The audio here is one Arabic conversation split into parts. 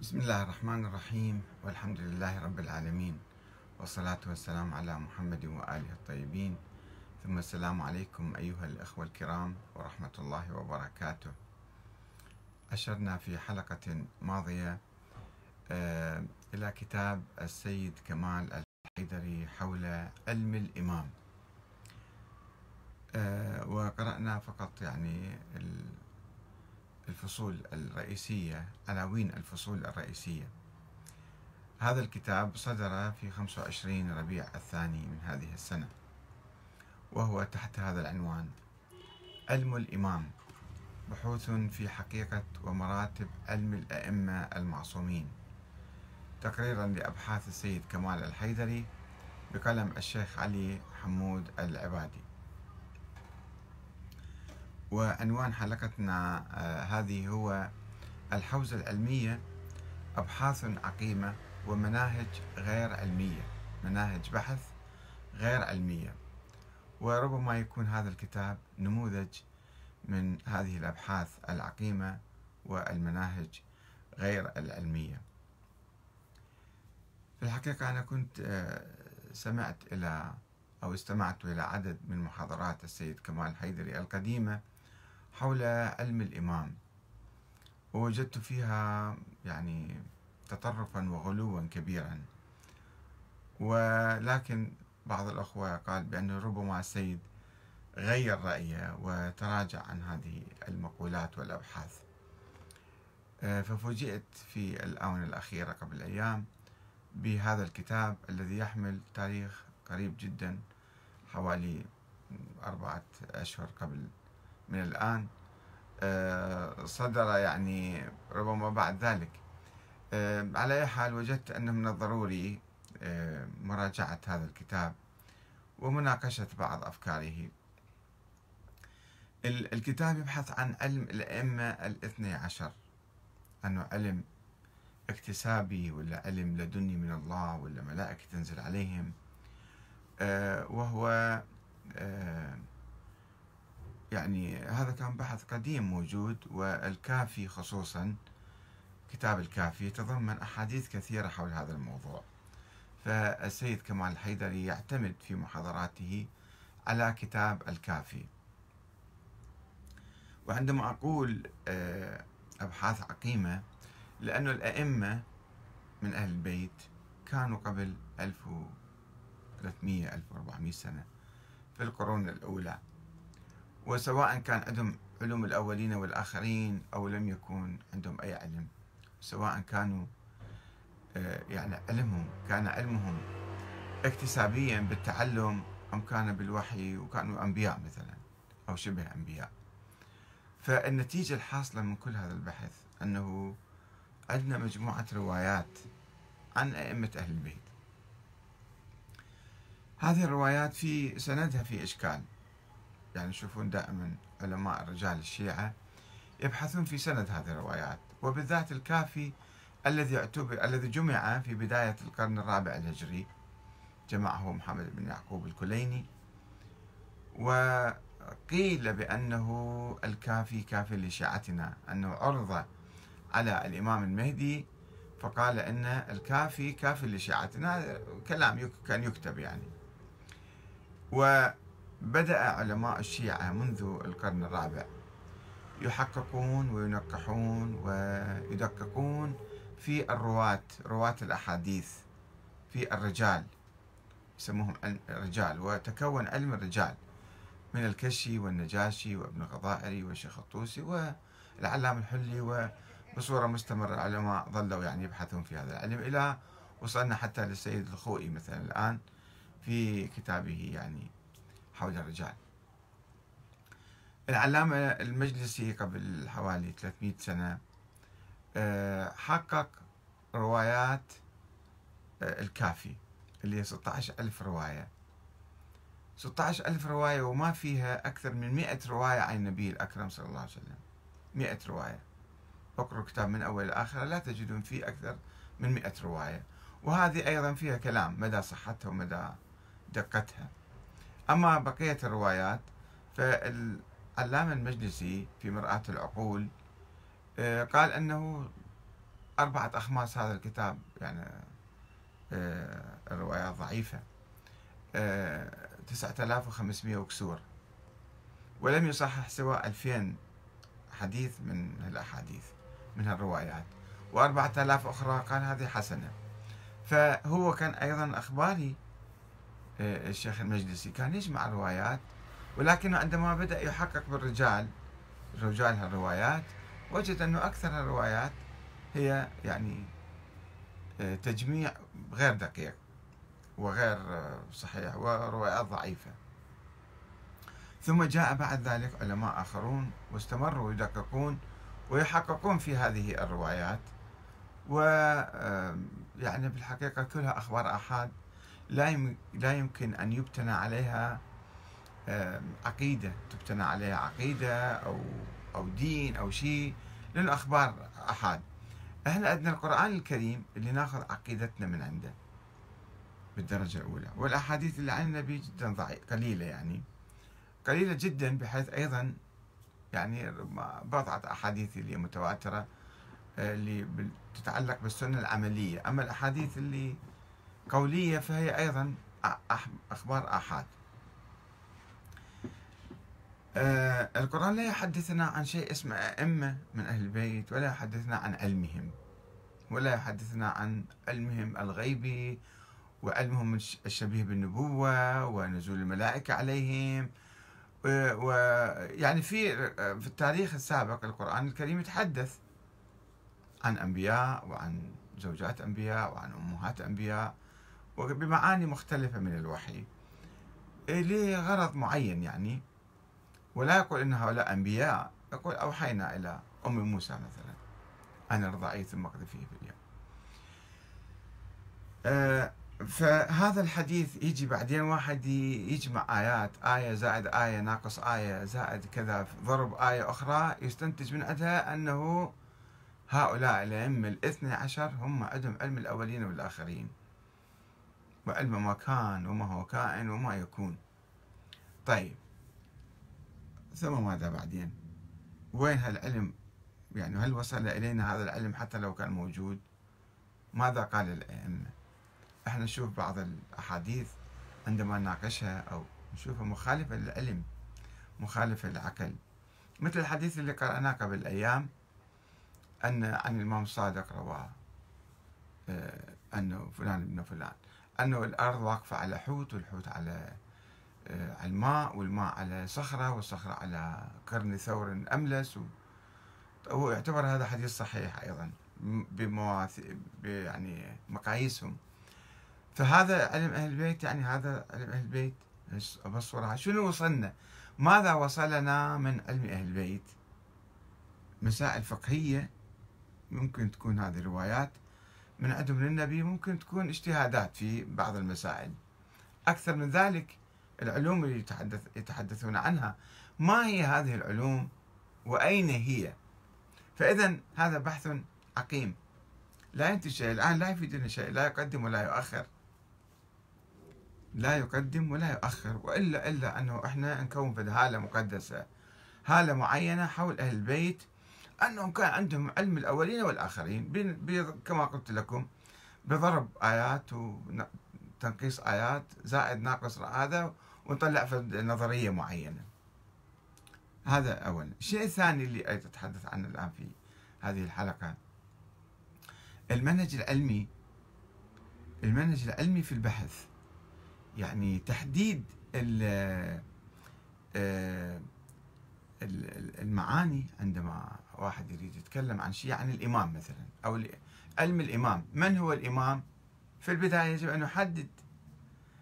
بسم الله الرحمن الرحيم والحمد لله رب العالمين والصلاة والسلام على محمد وآله الطيبين. ثم السلام عليكم أيها الأخوة الكرام ورحمة الله وبركاته. أشرنا في حلقة ماضية آه، إلى كتاب السيد كمال الحيدري حول علم الإمام. آه، وقرأنا فقط يعني الفصول الرئيسية عناوين الفصول الرئيسية. هذا الكتاب صدر في 25 ربيع الثاني من هذه السنة وهو تحت هذا العنوان علم الإمام بحوث في حقيقة ومراتب علم الأئمة المعصومين. تقريرا لأبحاث السيد كمال الحيدري بقلم الشيخ علي حمود العبادي. وعنوان حلقتنا آه، هذه هو الحوزة العلمية أبحاث عقيمة ومناهج غير علمية. مناهج بحث غير علمية. وربما يكون هذا الكتاب نموذج من هذه الأبحاث العقيمة والمناهج غير العلمية. في الحقيقة أنا كنت آه، سمعت إلى أو استمعت إلى عدد من محاضرات السيد كمال حيدري القديمة حول علم الإمام. ووجدت فيها يعني تطرفا وغلوا كبيرا. ولكن بعض الأخوة قال بأنه ربما السيد غير رأيه وتراجع عن هذه المقولات والأبحاث. آه، ففوجئت في الآونة الأخيرة قبل أيام بهذا الكتاب الذي يحمل تاريخ قريب جدا حوالي أربعة أشهر قبل من الآن آه، صدر يعني ربما بعد ذلك. آه، على أي حال وجدت أنه من الضروري آه، مراجعة هذا الكتاب ومناقشة بعض أفكاره. الكتاب يبحث عن علم الأئمة الاثني عشر. أنه علم اكتسابي ولا علم لدني من الله ولا ملائكة تنزل عليهم. وهو يعني هذا كان بحث قديم موجود والكافي خصوصا كتاب الكافي يتضمن أحاديث كثيرة حول هذا الموضوع. فالسيد كمال الحيدري يعتمد في محاضراته على كتاب الكافي. وعندما أقول آه، أبحاث عقيمة لأن الأئمة من أهل البيت كانوا قبل 1300 1400 سنة في القرون الأولى. وسواء كان عندهم علوم الأولين والآخرين أو لم يكن عندهم أي علم. سواء كانوا آه، يعني علمهم كان علمهم اكتسابيا بالتعلم أم كان بالوحي وكانوا أنبياء مثلا أو شبه أنبياء. فالنتيجة الحاصلة من كل هذا البحث أنه عندنا مجموعة روايات عن أئمة أهل البيت. هذه الروايات في سندها في إشكال. يعني يشوفون دائما علماء الرجال الشيعة يبحثون في سند هذه الروايات وبالذات الكافي الذي يعتبر الذي جمع في بداية القرن الرابع الهجري جمعه محمد بن يعقوب الكليني. وقيل بأنه الكافي كافي لشيعتنا أنه عرض على الإمام المهدي فقال أن الكافي كافي لشيعتنا كلام كان يكتب يعني. بدأ علماء الشيعة منذ القرن الرابع يحققون وينقحون ويدققون في الرواة رواة الأحاديث في الرجال يسموهم الرجال وتكون علم الرجال من الكشي والنجاشي وابن الغضائري والشيخ الطوسي والعلام الحلي وبصورة مستمرة العلماء ظلوا يعني يبحثون في هذا العلم إلى وصلنا حتى للسيد الخوئي مثلا الآن في كتابه يعني حول الرجال. العلامة المجلسي قبل حوالي 300 سنة آه، حقق روايات آه، الكافي اللي هي 16 ألف رواية. 16 ألف رواية وما فيها أكثر من 100 رواية عن النبي الأكرم صلى الله عليه وسلم. 100 رواية. اقرأوا كتاب من أول لآخر لا تجدون فيه أكثر من 100 رواية. وهذه أيضا فيها كلام مدى صحتها ومدى دقتها. أما بقية الروايات فالعلامة المجلسي في مرآة العقول آه، قال أنه أربعة أخماس هذا الكتاب يعني آه، الروايات ضعيفة 9500 وكسور. ولم يصحح سوى 2000 حديث من الأحاديث من الروايات وأربعة آلاف أخرى قال هذه حسنة. فهو كان أيضا أخباري آه، الشيخ المجلسي. كان يجمع الروايات ولكن عندما بدأ يحقق بالرجال رجال هالروايات وجد أنه أكثر الروايات هي يعني آه، تجميع غير دقيق وغير آه، صحيح وروايات ضعيفة. ثم جاء بعد ذلك علماء آخرون واستمروا يدققون ويحققون في هذه الروايات. و يعني بالحقيقة كلها أخبار آحاد. لا يمكن أن يبتنى عليها عقيدة تبتنى عليها عقيدة أو أو دين أو شيء لأنه أخبار أحاد إحنا عندنا القرآن الكريم اللي ناخذ عقيدتنا من عنده بالدرجة الأولى؟ والأحاديث اللي عن النبي جدا ضعيفة قليلة يعني. قليلة جدا بحيث أيضا يعني بضعة أحاديث اللي متواترة آه، اللي تتعلق بالسنة العملية. أما الأحاديث اللي قولية فهي أيضا أخبار آحاد. آه القرآن لا يحدثنا عن شيء اسمه أئمة من أهل البيت ولا يحدثنا عن علمهم ولا يحدثنا عن علمهم الغيبي وعلمهم الشبيه بالنبوة ونزول الملائكة عليهم. ويعني في في التاريخ السابق القرآن الكريم يتحدث عن أنبياء وعن زوجات أنبياء وعن أمهات أنبياء. وبمعاني مختلفة من الوحي. لغرض معين يعني؟ ولا يقول إن هؤلاء أنبياء يقول أوحينا إلى أم موسى مثلا. ارضعيه ثم اقذفيه في اليوم. آه فهذا الحديث يجي بعدين واحد يجمع آيات آية زائد آية ناقص آية زائد كذا ضرب آية أخرى يستنتج من عندها أنه هؤلاء الأئمة الاثني عشر هم عندهم علم الأولين والآخرين. وعلم ما كان وما هو كائن وما يكون. طيب ثم ماذا بعدين؟ وين هالعلم؟ يعني هل وصل إلينا هذا العلم حتى لو كان موجود؟ ماذا قال الأئمة إحنا نشوف بعض الأحاديث عندما نناقشها أو نشوفها مخالفة للعلم مخالفة للعقل. مثل الحديث اللي قرأناه قبل أيام أن عن الإمام الصادق رواه آه، أنه فلان ابن فلان. أنه الأرض واقفة على حوت والحوت على آه، على الماء والماء على صخرة والصخرة على قرن ثور أملس هو يعتبر هذا حديث صحيح أيضا بمواث يعني مقاييسهم. فهذا علم أهل البيت يعني هذا علم أهل البيت بصورة شنو وصلنا؟ ماذا وصلنا من علم أهل البيت؟ مسائل فقهية ممكن تكون هذه روايات من عندهم للنبي ممكن تكون اجتهادات في بعض المسائل. أكثر من ذلك العلوم اللي يتحدث يتحدثون عنها. ما هي هذه العلوم؟ وأين هي؟ فإذا هذا بحث عقيم. لا ينتج شيء الآن لا يفيدنا شيء لا يقدم ولا يؤخر. لا يقدم ولا يؤخر وإلا إلا أنه إحنا نكون في هالة مقدسة هالة معينة حول أهل البيت أنهم كان عندهم علم الأولين والآخرين كما قلت لكم بضرب آيات وتنقيص آيات زائد ناقص هذا ونطلع في نظرية معينة. هذا أولا الشيء الثاني اللي أتحدث عنه الآن في هذه الحلقة. المنهج العلمي المنهج العلمي في البحث يعني تحديد آه، المعاني عندما واحد يريد يتكلم عن شيء عن الإمام مثلا أو علم الإمام. من هو الإمام؟ في البداية يجب أن نحدد.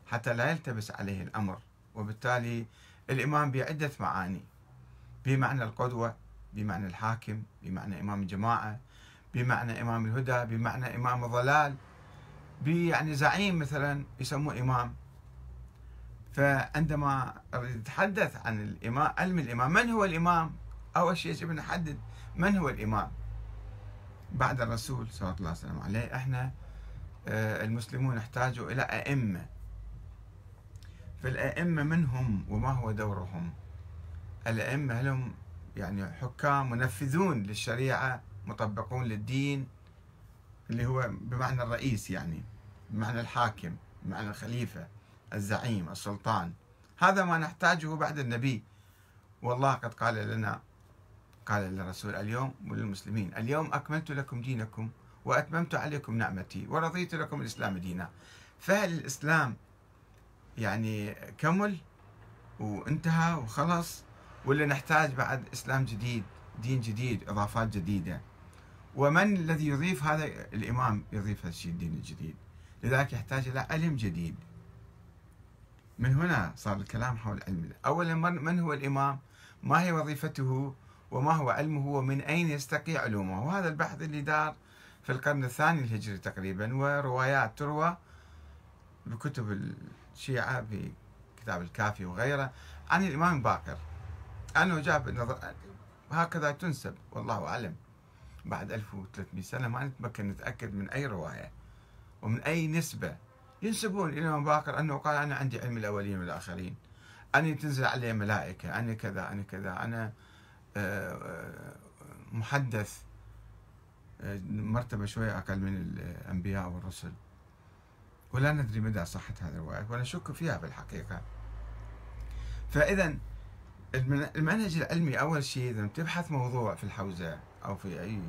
حتى لا يلتبس عليه الأمر. وبالتالي الإمام بعدة معاني. بمعنى القدوة بمعنى الحاكم بمعنى إمام الجماعة بمعنى إمام الهدى بمعنى إمام الضلال. يعني زعيم مثلا يسموه إمام. فعندما نتحدث عن الإمام علم الإمام من هو الإمام؟ أول شيء يجب نحدد من هو الإمام بعد الرسول صلى الله عليه وسلم عليه؟ إحنا آه، المسلمون نحتاج إلى أئمة. فالأئمة من هم وما هو دورهم؟ الأئمة هم يعني حكام منفذون للشريعة مطبقون للدين اللي هو بمعنى الرئيس يعني بمعنى الحاكم بمعنى الخليفة الزعيم السلطان. هذا ما نحتاجه بعد النبي. والله قد قال لنا قال للرسول اليوم وللمسلمين اليوم أكملت لكم دينكم وأتممت عليكم نعمتي ورضيت لكم الإسلام دينا. فهل الإسلام يعني كمل وانتهى وخلص ولا نحتاج بعد إسلام جديد دين جديد إضافات جديدة؟ ومن الذي يضيف هذا الإمام يضيف هذا الشيء الدين الجديد. لذلك يحتاج إلى علم جديد. من هنا صار الكلام حول العلم أولا من هو الإمام؟ ما هي وظيفته؟ وما هو علمه ومن أين يستقي علومه. وهذا البحث اللي دار في القرن الثاني الهجري تقريبا وروايات تروى بكتب الشيعة في كتاب الكافي وغيره عن الإمام باقر. أنه جاب نظر هكذا تنسب والله أعلم. بعد 1300 سنة ما نتمكن نتأكد من أي رواية ومن أي نسبة. ينسبون إلى الإمام باقر أنه قال أنا عندي علم الأولين والآخرين. أني تنزل علي ملائكة أنا كذا أنا كذا أنا محدث مرتبة شوية أقل من الأنبياء والرسل. ولا ندري مدى صحة هذه الروايات ونشك فيها بالحقيقة فإذا المنهج العلمي أول شيء إذا تبحث موضوع في الحوزة أو في أي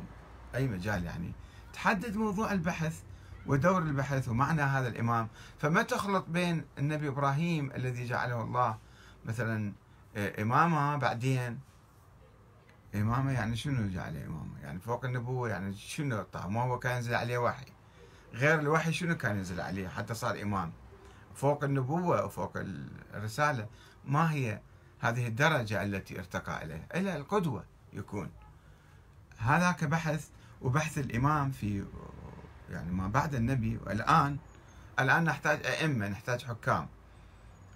أي مجال يعني. تحدد موضوع البحث ودور البحث ومعنى هذا الإمام. فما تخلط بين النبي إبراهيم الذي جعله الله مثلا إمامة بعدين إمامة يعني شنو جعله إمامة؟ يعني فوق النبوة يعني شنو ما هو كان ينزل عليه وحي. غير الوحي شنو كان ينزل عليه؟ حتى صار إمام. فوق النبوة وفوق الرسالة ما هي هذه الدرجة التي ارتقى إليها؟ إلى القدوة يكون. هذاك بحث وبحث الإمام في يعني ما بعد النبي والآن. الآن نحتاج أئمة نحتاج حكام.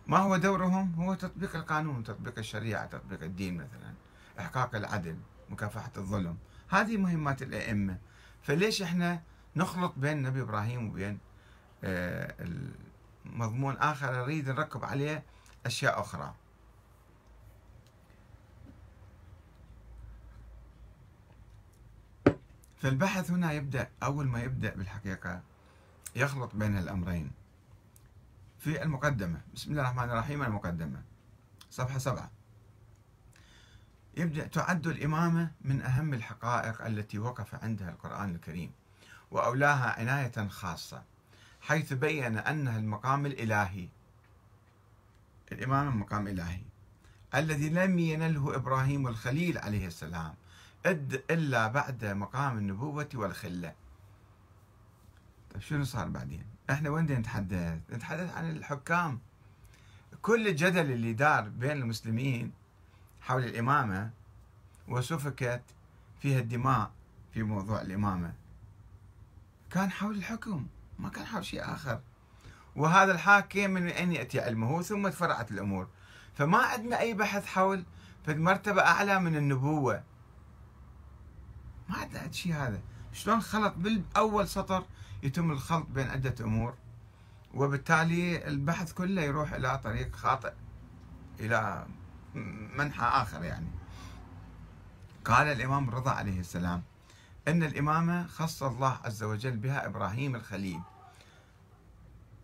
ما هو دورهم؟ هو تطبيق القانون تطبيق الشريعة تطبيق الدين مثلا. إحقاق العدل مكافحة الظلم. هذه مهمات الأئمة. فليش إحنا نخلط بين نبي إبراهيم وبين آه، مضمون آخر؟ نريد نركب عليه أشياء أخرى. فالبحث هنا يبدأ أول ما يبدأ بالحقيقة يخلط بين الأمرين. في المقدمة بسم الله الرحمن الرحيم المقدمة صفحة سبعة. يبدأ تعد الإمامة من أهم الحقائق التي وقف عندها القرآن الكريم وأولاها عناية خاصة حيث بين أنها المقام الإلهي. الإمامة مقام إلهي. الذي لم ينله إبراهيم الخليل عليه السلام إلا بعد مقام النبوة والخلة. طيب شنو صار بعدين؟ إحنا وين نتحدث؟ نتحدث عن الحكام. كل الجدل اللي دار بين المسلمين حول الإمامة وسفكت فيها الدماء في موضوع الإمامة. كان حول الحكم ما كان حول شيء آخر. وهذا الحاكم من أين يأتي علمه؟ ثم تفرعت الأمور. فما عندنا أي بحث حول مرتبة أعلى من النبوة. ما عندنا شيء هذا. شلون خلط بالأول سطر يتم الخلط بين عدة أمور؟ وبالتالي البحث كله يروح إلى طريق خاطئ إلى منحى آخر يعني. قال الإمام الرضا عليه السلام أن الإمامة خص الله عز وجل بها إبراهيم الخليل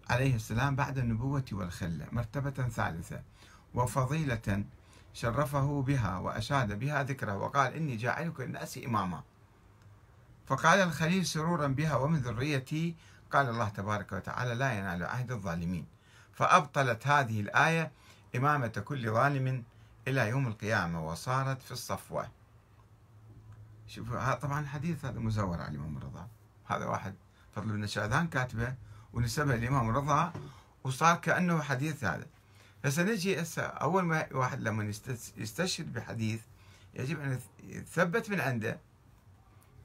عليه السلام بعد النبوة والخلة مرتبة ثالثة وفضيلة شرفه بها وأشاد بها ذكره وقال إني جاعلك للناس إماما. فقال الخليل سرورا بها ومن ذريتي قال الله تبارك وتعالى لا ينال عهد الظالمين. فأبطلت هذه الآية إمامة كل ظالم إلى يوم القيامة وصارت في الصفوة. شوفوا طبعا حديث هذا مزور على الإمام الرضا هذا واحد فضل بن شاذان كاتبة ونسبه الإمام الرضا وصار كأنه حديث هذا. فسنجي هسه أول ما واحد لما يستشهد بحديث يجب أن يثبت من عنده.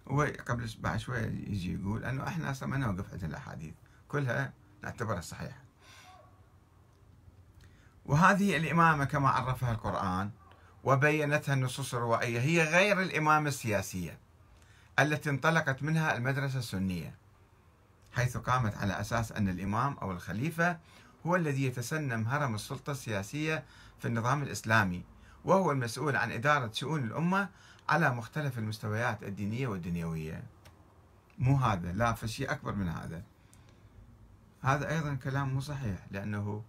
هو قبل بعد شوية يجي يقول أنه إحنا أصلا ما نوقف عند الأحاديث كلها نعتبرها صحيحة. وهذه الإمامة كما عرفها القرآن وبينتها النصوص الروائية هي غير الإمامة السياسية التي انطلقت منها المدرسة السنية حيث قامت على أساس أن الإمام أو الخليفة هو الذي يتسنم هرم السلطة السياسية في النظام الإسلامي وهو المسؤول عن إدارة شؤون الأمة على مختلف المستويات الدينية والدنيوية. مو هذا لا فشيء أكبر من هذا. هذا أيضا كلام مو صحيح لأنه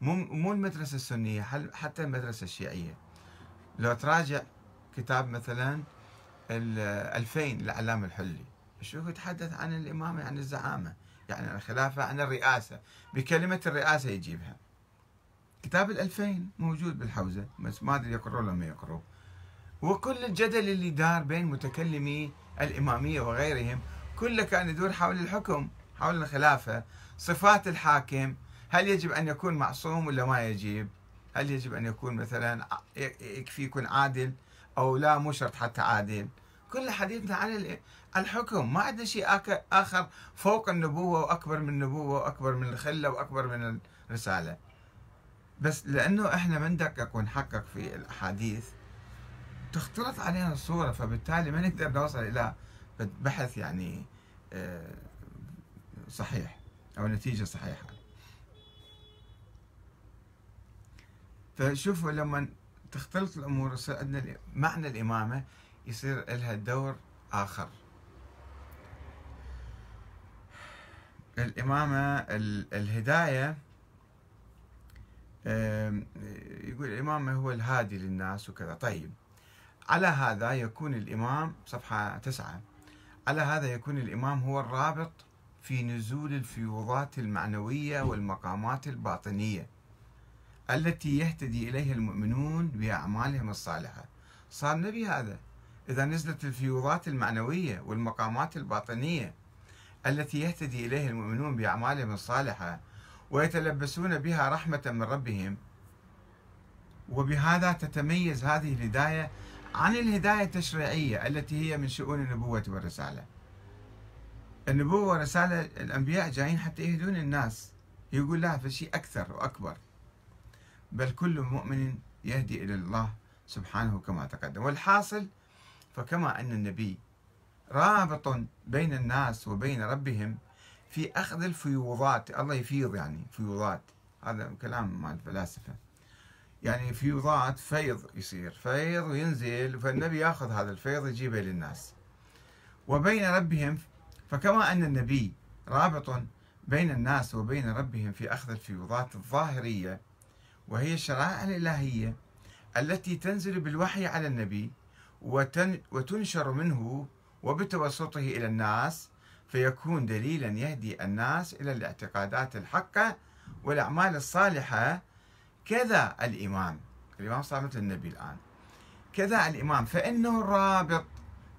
مو مو المدرسة السنية حتى المدرسة الشيعية. لو تراجع كتاب مثلا الألفين العلامة الحلي شو يتحدث عن الإمامة عن الزعامة؟ يعني الخلافة عن الرئاسة. بكلمة الرئاسة يجيبها. كتاب الألفين موجود بالحوزة بس ما أدري يقروا ولا ما يقروا. وكل الجدل اللي دار بين متكلمي الإمامية وغيرهم كله كان يدور حول الحكم حول الخلافة صفات الحاكم هل يجب أن يكون معصوم ولا ما يجب؟ هل يجب أن يكون مثلا يكفي يكون عادل أو لا؟ مو شرط حتى عادل. كل حديثنا عن الحكم. ما عندنا شيء آخر فوق النبوة وأكبر من النبوة وأكبر من الخلة وأكبر من الرسالة. بس لأنه إحنا بندقق ونحقق في الأحاديث تختلط علينا الصورة فبالتالي ما نقدر نوصل إلى بحث يعني آه، صحيح أو نتيجة صحيحة. فشوفوا لما تختلط الأمور يصير عندنا معنى الإمامة يصير لها دور آخر. الإمامة الهداية يقول الإمام هو الهادي للناس وكذا. طيب على هذا يكون الإمام صفحة تسعة. على هذا يكون الإمام هو الرابط في نزول الفيوضات المعنوية والمقامات الباطنية. التي يهتدي إليها المؤمنون بأعمالهم الصالحة. صار نبي هذا. إذا نزلت الفيوضات المعنوية والمقامات الباطنية التي يهتدي إليها المؤمنون بأعمالهم الصالحة ويتلبسون بها رحمة من ربهم وبهذا تتميز هذه الهداية عن الهداية التشريعية التي هي من شؤون النبوة والرسالة. النبوة والرسالة الأنبياء جايين حتى يهدون الناس. يقول لا فشيء أكثر وأكبر. بل كل مؤمن يهدي إلى الله سبحانه كما تقدم. والحاصل فكما أن النبي رابط بين الناس وبين ربهم في أخذ الفيوضات. الله يفيض يعني فيوضات. هذا كلام مال الفلاسفة يعني فيوضات فيض يصير. فيض وينزل فالنبي يأخذ هذا الفيض يجيبه للناس. وبين ربهم فكما أن النبي رابط بين الناس وبين ربهم في أخذ الفيوضات الظاهرية وهي الشرائع الإلهية التي تنزل بالوحي على النبي وتنشر منه وبتوسطه إلى الناس فيكون دليلا يهدي الناس إلى الاعتقادات الحقة والأعمال الصالحة. كذا الإمام الإمام صار مثل النبي الآن. كذا الإمام فإنه الرابط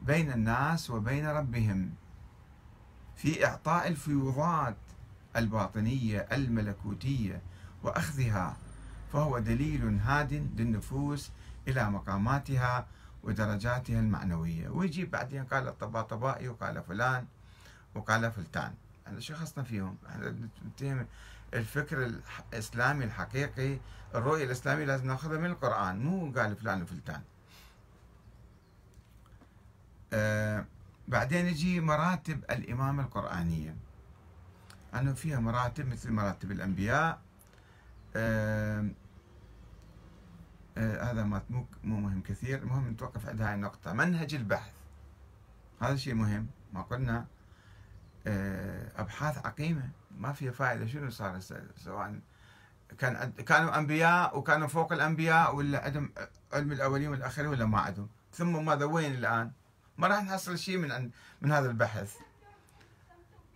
بين الناس وبين ربهم. في إعطاء الفيوضات الباطنية الملكوتية وأخذها فهو دليل هاد للنفوس إلى مقاماتها ودرجاتها المعنوية. ويجي بعدين قال الطباطبائي وقال فلان وقال فلتان. إحنا شو خصنا فيهم؟ إحنا الفكر الإسلامي الحقيقي. الرؤية الإسلامية لازم ناخذها من القرآن مو قال فلان وفلتان. آه بعدين يجي مراتب الإمامة القرآنية. أنه فيها مراتب مثل مراتب الأنبياء آه آه هذا مو مو مهم كثير. المهم نتوقف عند هاي النقطة. منهج البحث. هذا شيء مهم. ما قلنا. آه أبحاث عقيمة. ما فيها فائدة. شنو صار سواء كان كانوا أنبياء وكانوا فوق الأنبياء ولا عندهم علم الأولين والآخرين ولا ما عندهم؟ ثم ماذا؟ وين الآن؟ ما راح نحصل شيء من من هذا البحث.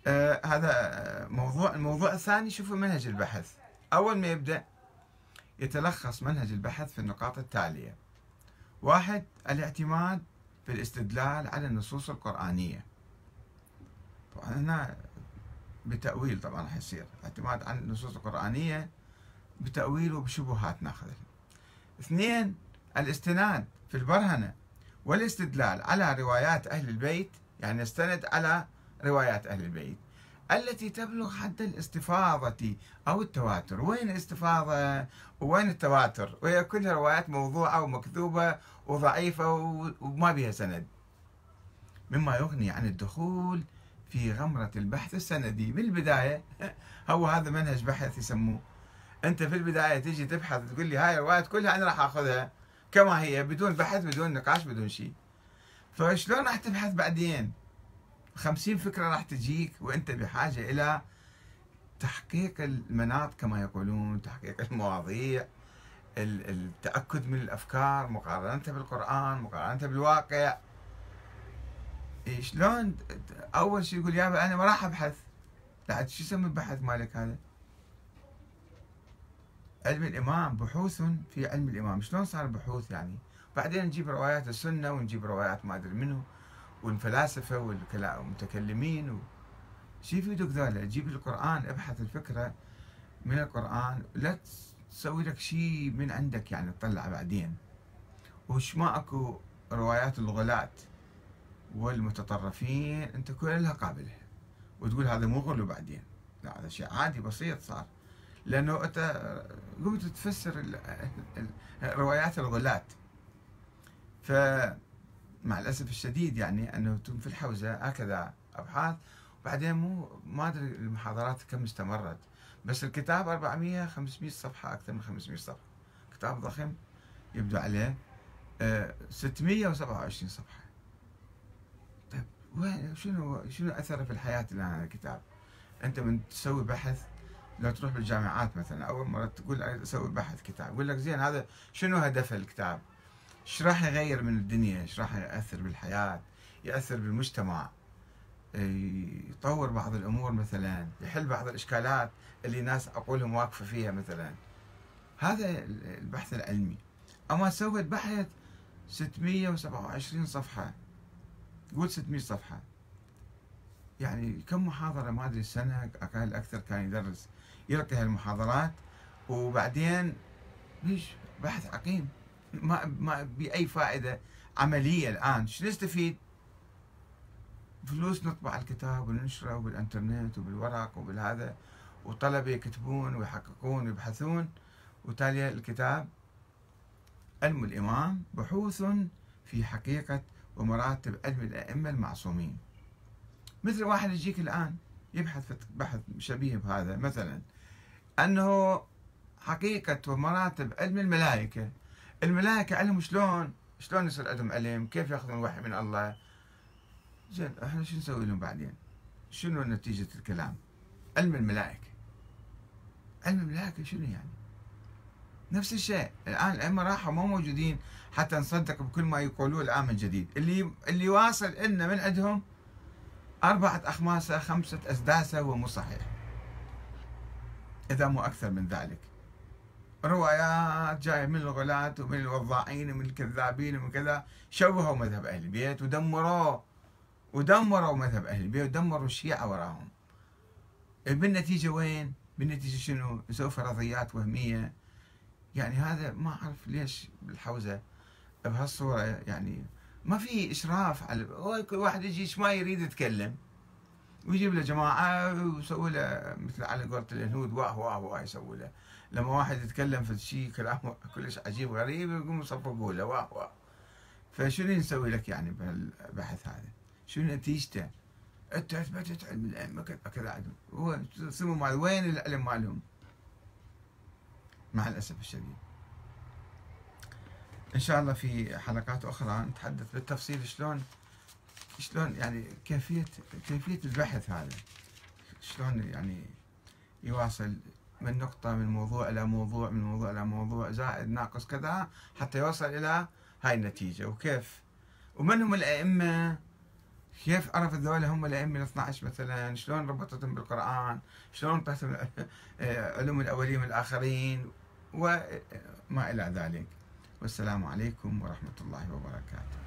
آه هذا موضوع الموضوع الثاني شوفوا منهج البحث. أول ما يبدأ يتلخص منهج البحث في النقاط التالية. واحد الاعتماد في الاستدلال على النصوص القرآنية. هنا بتأويل طبعا راح يصير. اعتماد على النصوص القرآنية بتأويل وبشبهات ناخذها. اثنين الاستناد في البرهنة والاستدلال على روايات أهل البيت يعني نستند على روايات أهل البيت. التي تبلغ حد الاستفاضة أو التواتر. وين الاستفاضة؟ وين التواتر؟ وهي كلها روايات موضوعة ومكذوبة وضعيفة وما بها سند. مما يغني عن الدخول في غمرة البحث السندي. من البداية هو هذا منهج بحث يسموه. أنت في البداية تيجي تبحث تقول لي هاي الروايات كلها أنا راح أخذها. كما هي بدون بحث بدون نقاش بدون شيء. فشلون راح تبحث بعدين؟ خمسين فكرة راح تجيك وأنت بحاجة إلى تحقيق المناط كما يقولون تحقيق المواضيع التأكد من الأفكار مقارنتها بالقرآن مقارنتها بالواقع. شلون أول شيء يقول يابا أنا ما راح أبحث. لا شو يسمى البحث مالك هذا؟ علم الإمام بحوث في علم الإمام. شلون صار بحوث يعني؟ بعدين نجيب روايات السنة ونجيب روايات ما أدري منه. والفلاسفة والمتكلمين و... شو يفيدك ذولا تجيب القرآن ابحث الفكرة من القرآن لا تسوي لك شيء من عندك يعني تطلع بعدين. وش ما أكو روايات الغلاة والمتطرفين أنت كلها قابلها وتقول هذا مو غلو بعدين. لا هذا شيء عادي بسيط صار. لأنه أنت قمت تفسر روايات الغلاة. فمع الأسف الشديد يعني أنه في الحوزة هكذا أبحاث. وبعدين مو ما أدري المحاضرات كم استمرت. بس الكتاب 400 500 صفحة أكثر من 500 صفحة. كتاب ضخم يبدو عليه. 627 آه، صفحة. طيب وين؟ شنو شنو أثره في الحياة الآن هذا الكتاب؟ أنت من تسوي بحث لو تروح بالجامعات مثلا أول مرة تقول أسوي بحث كتاب يقول لك زين هذا شنو هدف الكتاب؟ إيش راح يغير من الدنيا؟ إيش راح يأثر بالحياة؟ يأثر بالمجتمع؟ يطور بعض الأمور مثلا يحل بعض الإشكالات اللي ناس عقولهم واقفة فيها مثلا. هذا البحث العلمي. أما سويت بحث 627 صفحة. قول 600 صفحة. يعني كم محاضرة؟ ما أدري سنة أقل أكثر كان يدرس يلقي هالمحاضرات. وبعدين ليش بحث عقيم. ما ما بأي فائدة عملية الآن. شو نستفيد؟ فلوس نطبع الكتاب وننشره بالإنترنت وبالورق وبالهذا وطلبة يكتبون ويحققون ويبحثون. وتالي الكتاب علم الإمام بحوث في حقيقة ومراتب علم الأئمة المعصومين. مثل واحد يجيك الآن يبحث بحث شبيه بهذا. مثلا أنه حقيقة ومراتب علم الملائكة الملائكة علم شلون شلون يصير عندهم علم كيف يأخذون الوحي من الله؟ زين إحنا شو نسوي لهم بعدين؟ شنو نتيجة الكلام؟ علم الملائكة. علم الملائكة شنو يعني؟ نفس الشيء. الآن الأئمة راحوا مو موجودين حتى نصدق بكل ما يقولوه الآن من جديد. اللي اللي واصل لنا من عندهم أربعة أخماسة خمسة أسداسة هو مو صحيح. إذا مو أكثر من ذلك. روايات جاية من الغلاة ومن الوضاعين ومن الكذابين ومن كذا. شوهوا مذهب أهل البيت ودمروه ودمروا مذهب أهل البيت ودمروا الشيعة وراهم. بالنتيجة وين؟ بالنتيجة شنو؟ سووا فرضيات وهمية. يعني هذا ما أعرف ليش بالحوزة بهالصورة يعني. ما في إشراف على كل واحد يجي ما يريد يتكلم. ويجيب له جماعة ويسوي له مثل على قولة الهنود واه واه واه يسوي له. لما واحد يتكلم في شيء كلام كلش عجيب غريب يقوم يصفقوا له واه واه فشنو نسوي لك يعني بهالبحث هذا؟ شنو نتيجته؟ أنت اثبتت علم الائمه كذا عدل هو سموا مال وين العلم مالهم؟ مع الأسف الشديد. إن شاء الله في حلقات أخرى نتحدث بالتفصيل شلون شلون يعني كيفيه كيفية البحث هذا شلون يعني يواصل من نقطة من موضوع إلى موضوع من موضوع إلى موضوع زائد ناقص كذا حتى يوصل إلى هاي النتيجة. وكيف؟ ومن هم الأئمة؟ كيف عرفت ذولا هم الأئمة ال 12 مثلا؟ شلون ربطتهم بالقرآن؟ شلون طهتهم علوم الأولين والآخرين؟ وما إلى ذلك. والسلام عليكم ورحمة الله وبركاته.